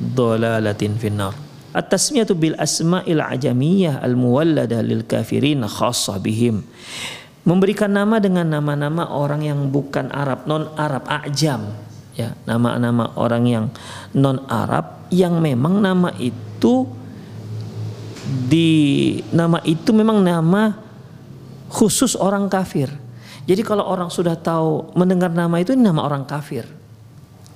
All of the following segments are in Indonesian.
dolalatin finnar. At-tasmiyatu bil asma'il ajamiyah al-muwallada lil kafirin khassah bihim. Memberikan nama dengan nama-nama orang yang bukan Arab, non Arab, ajam. Ya, nama-nama orang yang non Arab yang memang nama itu di nama itu memang nama khusus orang kafir. Jadi kalau orang sudah tahu mendengar nama itu ini nama orang kafir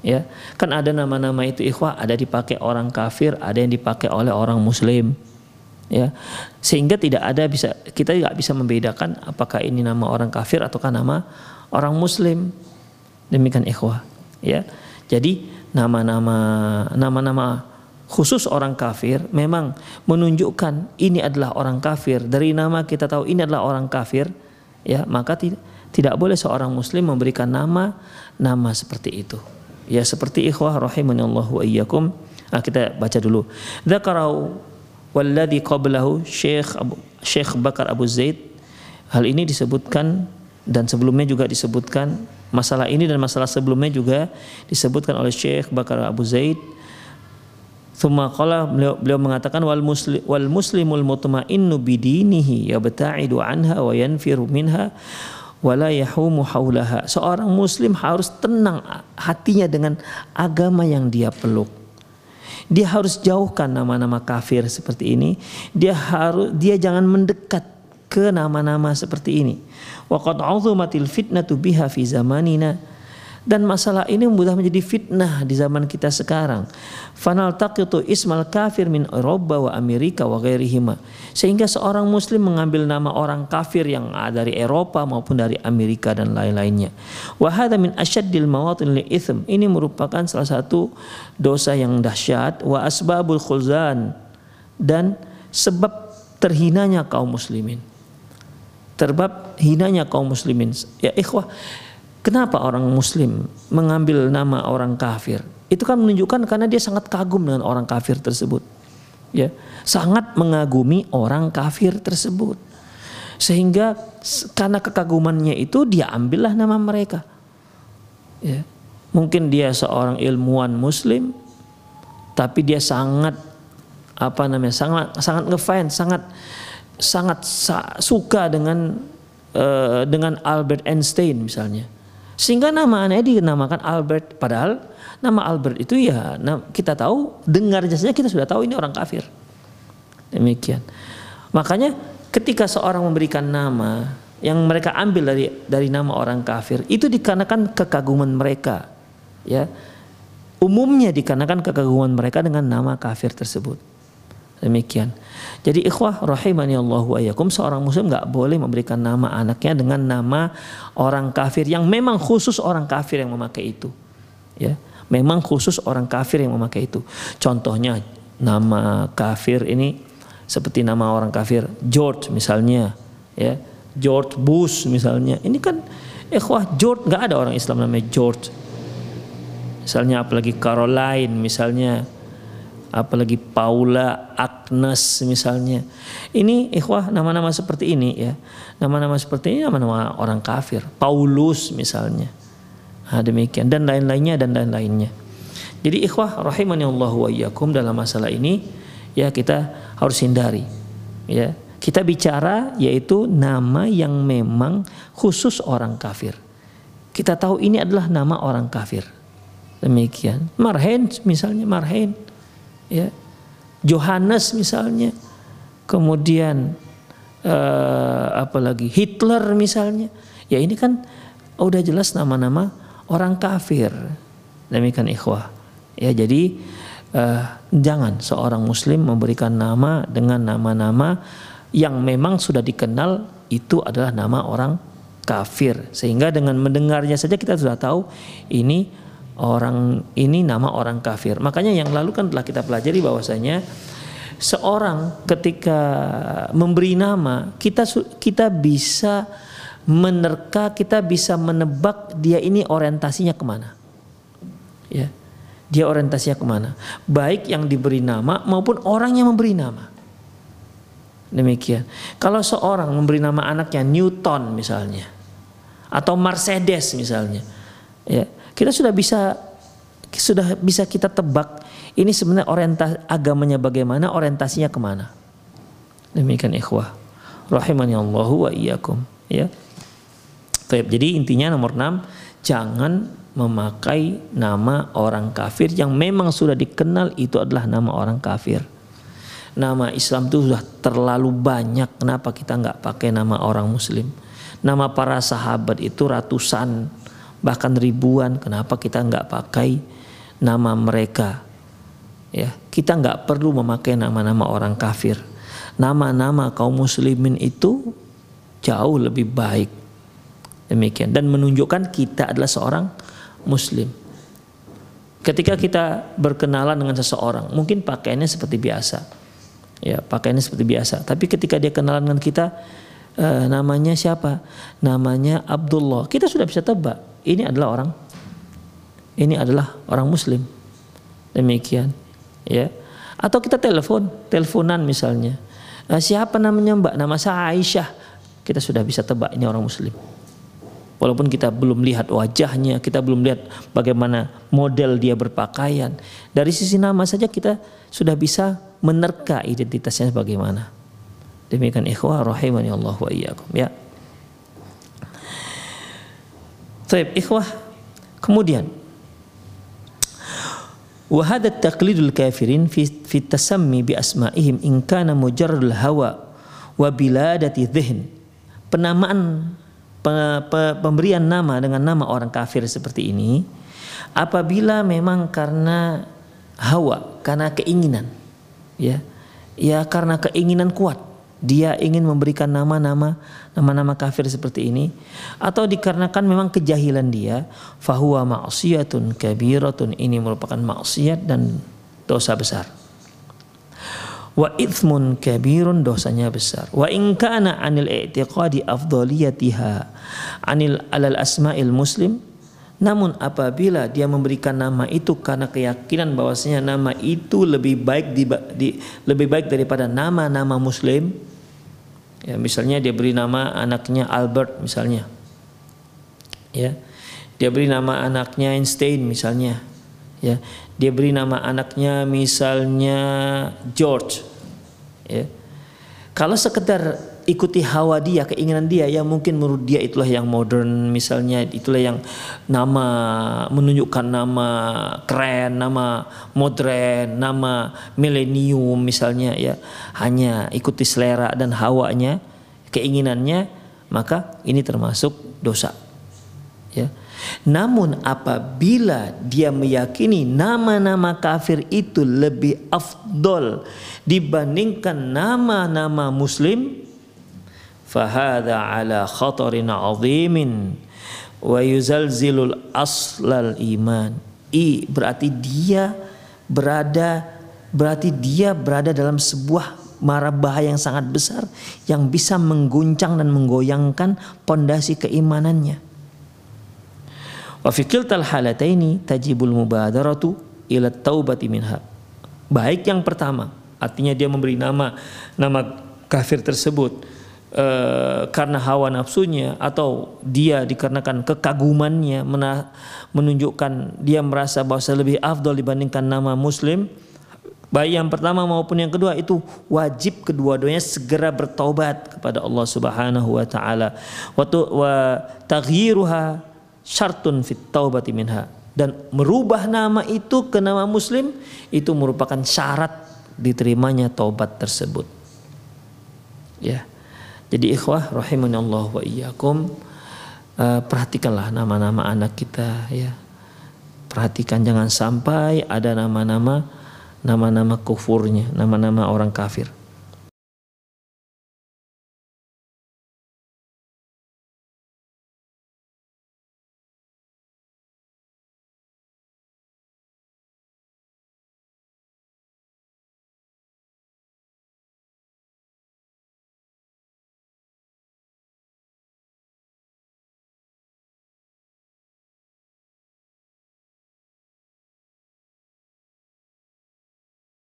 ya. Kan ada nama-nama itu ikhwah ada dipakai orang kafir ada yang dipakai oleh orang muslim. Ya. Sehingga tidak ada bisa kita tidak bisa membedakan apakah ini nama orang kafir ataukah nama orang muslim. Demikian ikhwah. Ya. Jadi nama-nama nama-nama khusus orang kafir memang menunjukkan ini adalah orang kafir. Dari nama kita tahu ini adalah orang kafir ya maka tidak tidak boleh seorang muslim memberikan nama nama seperti itu Ya seperti ikhwah rahimani Allah wa iyyakum. Nah, kita baca dulu. Dzakarau walladhi qablahu Syekh Abu, Syekh Bakar Abu Zaid. Hal ini disebutkan dan sebelumnya juga disebutkan masalah ini dan masalah sebelumnya juga disebutkan oleh Syekh Bakar Abu Zaid. Thumma qala beliau, beliau mengatakan wal muslim wal muslimul mutma'innu bidinihi yabta'idu anha wa yanfiru minha wala yahumu haulaha. Seorang muslim harus tenang hatinya dengan agama yang dia peluk. Dia harus jauhkan nama-nama kafir seperti ini. Dia harus dia jangan mendekat ke nama-nama seperti ini. Wa qad 'uzumatil fitnatu biha fi zamanina. Dan masalah ini mudah menjadi fitnah di zaman kita sekarang. Fanal taqitu ismal kafir min Eropa wa Amerika wa ghairihima. Sehingga seorang muslim mengambil nama orang kafir yang dari Eropa maupun dari Amerika dan lain-lainnya. Wa hadha min asyaddil mawatin li. Ini merupakan salah satu dosa yang dahsyat wa asbabul khulzan dan sebab terhinanya kaum muslimin. Terbab hinanya kaum muslimin. Ya ikhwah, Kenapa orang muslim mengambil nama orang kafir? Itu kan menunjukkan karena dia sangat kagum dengan orang kafir tersebut. Ya, sangat mengagumi orang kafir tersebut. Sehingga karena kekagumannya itu dia ambillah nama mereka. Ya. Mungkin dia seorang ilmuwan muslim tapi dia sangat apa namanya? sangat sangat ngefans, sangat sangat suka dengan uh, dengan Albert Einstein misalnya sehingga nama anaknya dinamakan Albert. Padahal nama Albert itu ya kita tahu dengar saja kita sudah tahu ini orang kafir. Demikian. Makanya ketika seorang memberikan nama yang mereka ambil dari dari nama orang kafir itu dikarenakan kekaguman mereka ya umumnya dikarenakan kekaguman mereka dengan nama kafir tersebut demikian. Jadi ikhwah rahimani Allah wa yakum seorang muslim nggak boleh memberikan nama anaknya dengan nama orang kafir yang memang khusus orang kafir yang memakai itu. Ya memang khusus orang kafir yang memakai itu. Contohnya nama kafir ini seperti nama orang kafir George misalnya ya. George Bush misalnya. Ini kan ikhwah George nggak ada orang Islam namanya George. Misalnya apalagi Caroline misalnya apalagi Paula, Agnes misalnya. Ini ikhwah nama-nama seperti ini ya. Nama-nama seperti ini nama-nama orang kafir. Paulus misalnya. Nah, demikian dan lain-lainnya dan lain-lainnya. Jadi ikhwah rahimani Allah wa iyyakum dalam masalah ini ya kita harus hindari ya kita bicara yaitu nama yang memang khusus orang kafir. Kita tahu ini adalah nama orang kafir. Demikian. Marhen misalnya Marhen. Ya. Johannes misalnya. Kemudian uh, apa lagi? Hitler misalnya. Ya ini kan udah jelas nama-nama orang kafir. Demikian ikhwah. Ya jadi uh, jangan seorang muslim memberikan nama dengan nama-nama yang memang sudah dikenal itu adalah nama orang kafir sehingga dengan mendengarnya saja kita sudah tahu ini orang ini nama orang kafir. Makanya yang lalu kan telah kita pelajari bahwasanya seorang ketika memberi nama kita kita bisa menerka kita bisa menebak dia ini orientasinya ke mana. Ya dia orientasinya ke mana. Baik yang diberi nama maupun orang yang memberi nama. Demikian. Kalau seorang memberi nama anaknya Newton misalnya atau Mercedes misalnya, ya kita sudah bisa sudah bisa kita tebak ini sebenarnya orientasi agamanya bagaimana, orientasinya ke mana. Demikian ikhwah. Rahimani Allah wa iyyakum. Ya. Baik, jadi intinya nomor 6 jangan memakai nama orang kafir yang memang sudah dikenal itu adalah nama orang kafir nama Islam itu sudah terlalu banyak. Kenapa kita nggak pakai nama orang Muslim? Nama para sahabat itu ratusan, bahkan ribuan. Kenapa kita nggak pakai nama mereka? Ya, kita nggak perlu memakai nama-nama orang kafir. Nama-nama kaum muslimin itu jauh lebih baik. Demikian dan menunjukkan kita adalah seorang muslim. Ketika kita berkenalan dengan seseorang, mungkin pakaiannya seperti biasa ya pakaiannya seperti biasa tapi ketika dia kenalan dengan kita uh, namanya siapa namanya Abdullah kita sudah bisa tebak ini adalah orang ini adalah orang muslim demikian ya atau kita telepon teleponan misalnya uh, siapa namanya mbak nama saya Aisyah kita sudah bisa tebak ini orang muslim Walaupun kita belum lihat wajahnya, kita belum lihat bagaimana model dia berpakaian. Dari sisi nama saja kita sudah bisa menerka identitasnya bagaimana. Demikian ikhwah rahimani Allah wa iyyakum ya. Baik, ikhwah. Kemudian kafirin fi fi tasammi bi asma'ihim in kana mujarradul hawa wa biladati dhihn. Penamaan pemberian nama dengan nama orang kafir seperti ini apabila memang karena hawa, karena keinginan. Ya. Ya karena keinginan kuat dia ingin memberikan nama-nama nama-nama kafir seperti ini atau dikarenakan memang kejahilan dia fahuwa maksiatun kabiratun ini merupakan maksiat dan dosa besar. Wa ithmun kabirun dosanya besar. Wa in kana anil i'tiqadi afdaliyatiha anil alal asma'il muslim namun apabila dia memberikan nama itu karena keyakinan bahwasanya nama itu lebih baik di, di lebih baik daripada nama-nama muslim ya misalnya dia beri nama anaknya Albert misalnya. Ya dia beri nama anaknya Einstein misalnya. Ya dia beri nama anaknya misalnya George. Ya kalau sekedar ikuti hawa dia, keinginan dia yang mungkin menurut dia itulah yang modern misalnya itulah yang nama menunjukkan nama keren, nama modern, nama milenium misalnya ya. Hanya ikuti selera dan hawanya, keinginannya, maka ini termasuk dosa. Ya. Namun apabila dia meyakini nama-nama kafir itu lebih afdol dibandingkan nama-nama muslim ala khatarin azimin wa yuzalzilul aslal iman i berarti dia berada berarti dia berada dalam sebuah mara bahaya yang sangat besar yang bisa mengguncang dan menggoyangkan pondasi keimanannya. Wa fi kiltal halataini tajibul mubadaratu ila taubati minha. Baik yang pertama artinya dia memberi nama nama kafir tersebut Uh, karena hawa nafsunya atau dia dikarenakan kekagumannya menunjukkan dia merasa bahwa lebih afdol dibandingkan nama muslim. Baik yang pertama maupun yang kedua itu wajib kedua-duanya segera bertobat kepada Allah Subhanahu wa taala. Wa taghyiruha syartun fit taubati minha. Dan merubah nama itu ke nama muslim itu merupakan syarat diterimanya taubat tersebut. Ya jadi ikhwah Allah wa iyyakum uh, perhatikanlah nama-nama anak kita ya. Perhatikan jangan sampai ada nama-nama nama-nama kufurnya, nama-nama orang kafir.